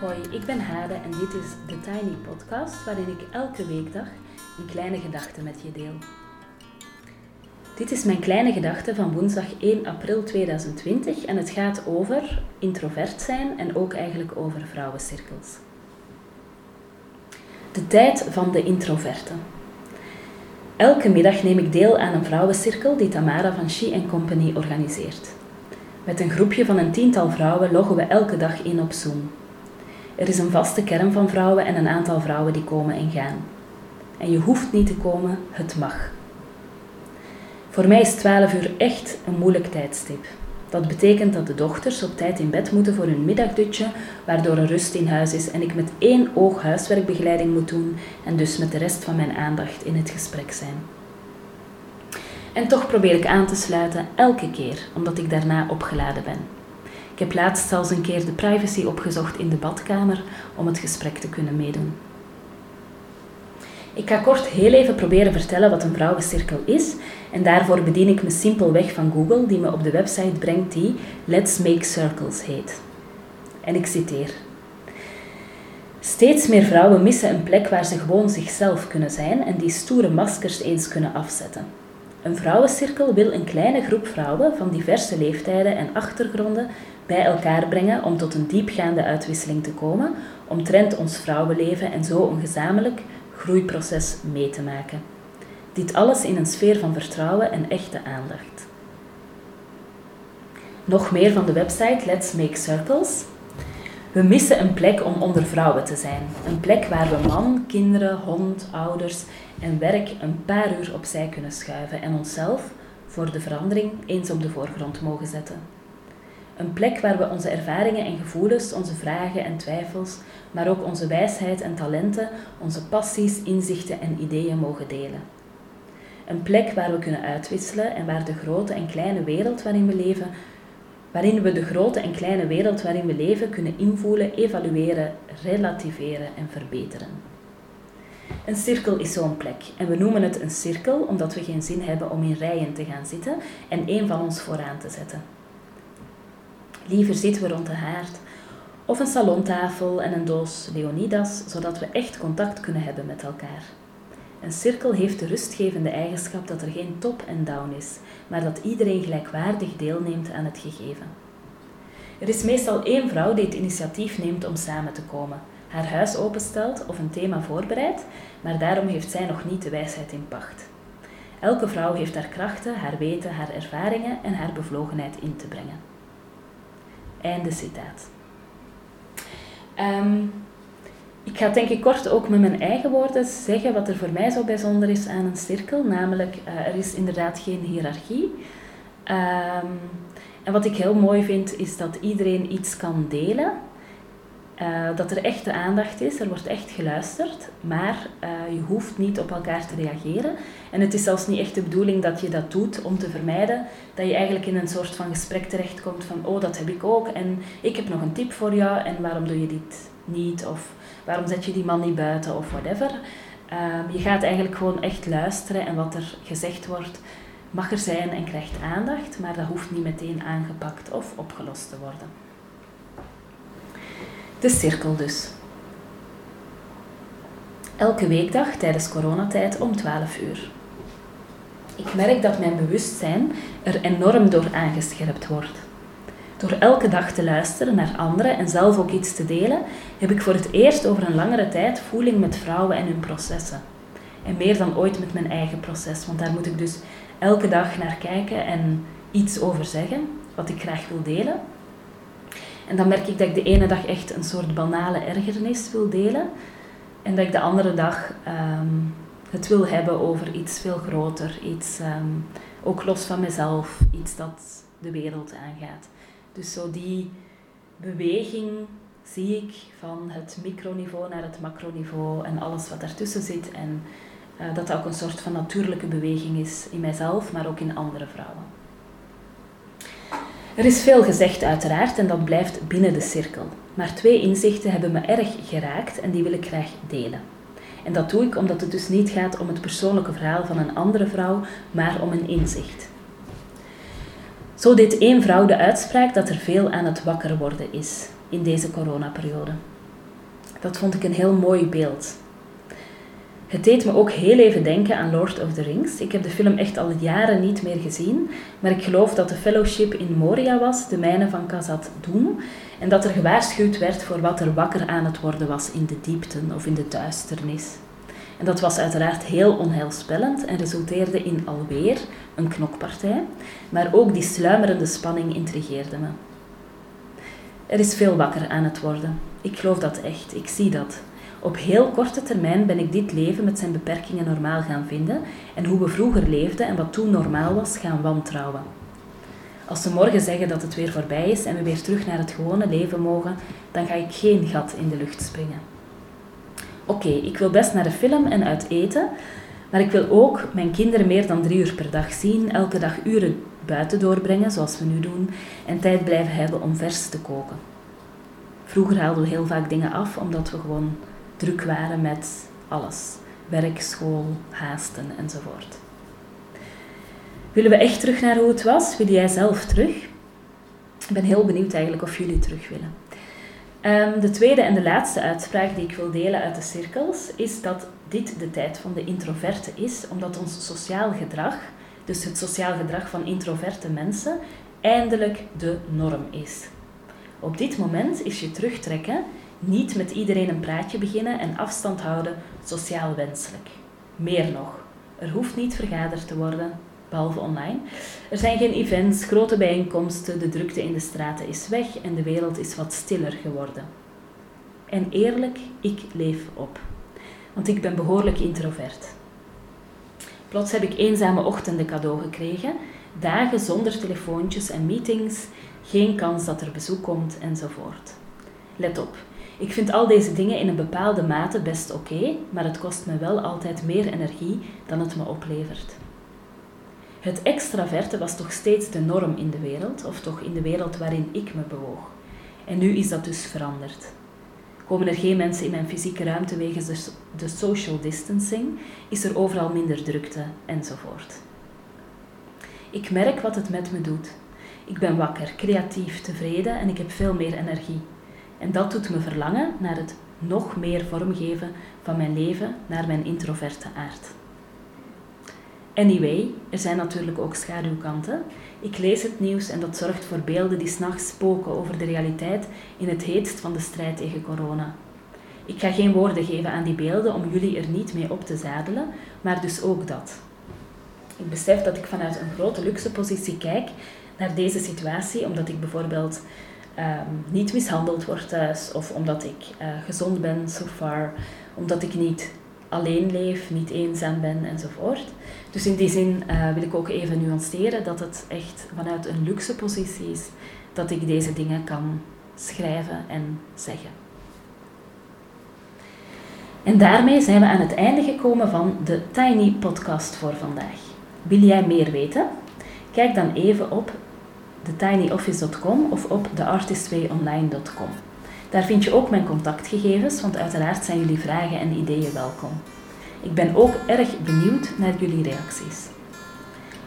Hoi, ik ben Hade en dit is de Tiny Podcast waarin ik elke weekdag een kleine gedachte met je deel. Dit is mijn kleine gedachte van woensdag 1 april 2020 en het gaat over introvert zijn en ook eigenlijk over vrouwencirkels. De tijd van de introverten. Elke middag neem ik deel aan een vrouwencirkel die Tamara van She Company organiseert. Met een groepje van een tiental vrouwen loggen we elke dag in op Zoom. Er is een vaste kern van vrouwen en een aantal vrouwen die komen en gaan. En je hoeft niet te komen, het mag. Voor mij is 12 uur echt een moeilijk tijdstip. Dat betekent dat de dochters op tijd in bed moeten voor hun middagdutje, waardoor er rust in huis is en ik met één oog huiswerkbegeleiding moet doen en dus met de rest van mijn aandacht in het gesprek zijn. En toch probeer ik aan te sluiten elke keer, omdat ik daarna opgeladen ben. Ik heb laatst zelfs een keer de privacy opgezocht in de badkamer om het gesprek te kunnen meedoen. Ik ga kort heel even proberen vertellen wat een vrouwencirkel is en daarvoor bedien ik me simpelweg van Google die me op de website brengt die Let's Make Circles heet. En ik citeer. Steeds meer vrouwen missen een plek waar ze gewoon zichzelf kunnen zijn en die stoere maskers eens kunnen afzetten. Een vrouwencirkel wil een kleine groep vrouwen van diverse leeftijden en achtergronden bij elkaar brengen om tot een diepgaande uitwisseling te komen, omtrent ons vrouwenleven en zo een gezamenlijk groeiproces mee te maken. Dit alles in een sfeer van vertrouwen en echte aandacht. Nog meer van de website Let's Make Circles. We missen een plek om onder vrouwen te zijn. Een plek waar we man, kinderen, hond, ouders en werk een paar uur opzij kunnen schuiven en onszelf, voor de verandering, eens op de voorgrond mogen zetten. Een plek waar we onze ervaringen en gevoelens, onze vragen en twijfels, maar ook onze wijsheid en talenten, onze passies, inzichten en ideeën mogen delen. Een plek waar we kunnen uitwisselen en waar de grote en kleine wereld waarin we leven, waarin we de grote en kleine wereld waarin we leven kunnen invoelen, evalueren, relativeren en verbeteren. Een cirkel is zo'n plek en we noemen het een cirkel omdat we geen zin hebben om in rijen te gaan zitten en één van ons vooraan te zetten. Liever zitten we rond de haard of een salontafel en een doos Leonidas, zodat we echt contact kunnen hebben met elkaar. Een cirkel heeft de rustgevende eigenschap dat er geen top en down is, maar dat iedereen gelijkwaardig deelneemt aan het gegeven. Er is meestal één vrouw die het initiatief neemt om samen te komen, haar huis openstelt of een thema voorbereidt, maar daarom heeft zij nog niet de wijsheid in pacht. Elke vrouw heeft haar krachten, haar weten, haar ervaringen en haar bevlogenheid in te brengen. Einde citaat. Um, ik ga denk ik kort ook met mijn eigen woorden zeggen wat er voor mij zo bijzonder is aan een cirkel. Namelijk, uh, er is inderdaad geen hiërarchie. Um, en wat ik heel mooi vind, is dat iedereen iets kan delen. Uh, dat er echte aandacht is, er wordt echt geluisterd, maar uh, je hoeft niet op elkaar te reageren. En het is zelfs niet echt de bedoeling dat je dat doet om te vermijden dat je eigenlijk in een soort van gesprek terechtkomt van oh dat heb ik ook en ik heb nog een tip voor jou en waarom doe je dit niet of waarom zet je die man niet buiten of whatever. Uh, je gaat eigenlijk gewoon echt luisteren en wat er gezegd wordt mag er zijn en krijgt aandacht, maar dat hoeft niet meteen aangepakt of opgelost te worden. De cirkel dus. Elke weekdag tijdens coronatijd om 12 uur. Ik merk dat mijn bewustzijn er enorm door aangescherpt wordt. Door elke dag te luisteren naar anderen en zelf ook iets te delen, heb ik voor het eerst over een langere tijd voeling met vrouwen en hun processen. En meer dan ooit met mijn eigen proces, want daar moet ik dus elke dag naar kijken en iets over zeggen, wat ik graag wil delen. En dan merk ik dat ik de ene dag echt een soort banale ergernis wil delen. En dat ik de andere dag ehm, het wil hebben over iets veel groter. Iets ehm, ook los van mezelf. Iets dat de wereld aangaat. Dus zo die beweging zie ik van het microniveau naar het macroniveau en alles wat daartussen zit. En uh, dat dat ook een soort van natuurlijke beweging is in mijzelf, maar ook in andere vrouwen. Er is veel gezegd uiteraard en dat blijft binnen de cirkel. Maar twee inzichten hebben me erg geraakt en die wil ik graag delen. En dat doe ik omdat het dus niet gaat om het persoonlijke verhaal van een andere vrouw, maar om een inzicht. Zo deed één vrouw de uitspraak dat er veel aan het wakker worden is in deze coronaperiode. Dat vond ik een heel mooi beeld. Het deed me ook heel even denken aan Lord of the Rings. Ik heb de film echt al jaren niet meer gezien, maar ik geloof dat de fellowship in Moria was, de mijne van Khazad Dûm, en dat er gewaarschuwd werd voor wat er wakker aan het worden was in de diepten of in de duisternis. En dat was uiteraard heel onheilspellend en resulteerde in alweer een knokpartij, maar ook die sluimerende spanning intrigeerde me. Er is veel wakker aan het worden. Ik geloof dat echt, ik zie dat. Op heel korte termijn ben ik dit leven met zijn beperkingen normaal gaan vinden en hoe we vroeger leefden en wat toen normaal was gaan wantrouwen. Als ze morgen zeggen dat het weer voorbij is en we weer terug naar het gewone leven mogen, dan ga ik geen gat in de lucht springen. Oké, ik wil best naar de film en uit eten, maar ik wil ook mijn kinderen meer dan drie uur per dag zien, elke dag uren buiten doorbrengen, zoals we nu doen, en tijd blijven hebben om vers te koken. Vroeger haalden we heel vaak dingen af omdat we gewoon druk waren met alles. Werk, school, haasten enzovoort. Willen we echt terug naar hoe het was? Wil jij zelf terug? Ik ben heel benieuwd eigenlijk of jullie terug willen. Um, de tweede en de laatste uitspraak die ik wil delen uit de cirkels is dat dit de tijd van de introverte is, omdat ons sociaal gedrag, dus het sociaal gedrag van introverte mensen, eindelijk de norm is. Op dit moment is je terugtrekken niet met iedereen een praatje beginnen en afstand houden sociaal wenselijk. Meer nog, er hoeft niet vergaderd te worden, behalve online. Er zijn geen events, grote bijeenkomsten, de drukte in de straten is weg en de wereld is wat stiller geworden. En eerlijk, ik leef op. Want ik ben behoorlijk introvert. Plots heb ik eenzame ochtenden cadeau gekregen, dagen zonder telefoontjes en meetings, geen kans dat er bezoek komt enzovoort. Let op, ik vind al deze dingen in een bepaalde mate best oké, maar het kost me wel altijd meer energie dan het me oplevert. Het extraverte was toch steeds de norm in de wereld, of toch in de wereld waarin ik me bewoog. En nu is dat dus veranderd. Komen er geen mensen in mijn fysieke ruimte wegens de social distancing, is er overal minder drukte enzovoort. Ik merk wat het met me doet. Ik ben wakker, creatief, tevreden en ik heb veel meer energie. En dat doet me verlangen naar het nog meer vormgeven van mijn leven naar mijn introverte aard. Anyway, er zijn natuurlijk ook schaduwkanten. Ik lees het nieuws en dat zorgt voor beelden die s'nachts spoken over de realiteit in het heetst van de strijd tegen corona. Ik ga geen woorden geven aan die beelden om jullie er niet mee op te zadelen, maar dus ook dat. Ik besef dat ik vanuit een grote luxe positie kijk naar deze situatie, omdat ik bijvoorbeeld um, niet mishandeld word thuis of omdat ik uh, gezond ben so far, omdat ik niet alleen leef, niet eenzaam ben enzovoort. Dus in die zin uh, wil ik ook even nuanceren dat het echt vanuit een luxe positie is dat ik deze dingen kan schrijven en zeggen. En daarmee zijn we aan het einde gekomen van de Tiny Podcast voor vandaag. Wil jij meer weten? Kijk dan even op thetinyoffice.com of op theartistwayonline.com. Daar vind je ook mijn contactgegevens, want uiteraard zijn jullie vragen en ideeën welkom. Ik ben ook erg benieuwd naar jullie reacties.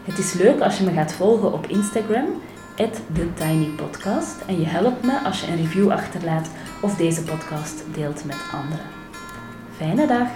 Het is leuk als je me gaat volgen op Instagram, TheTinyPodcast, en je helpt me als je een review achterlaat of deze podcast deelt met anderen. Fijne dag!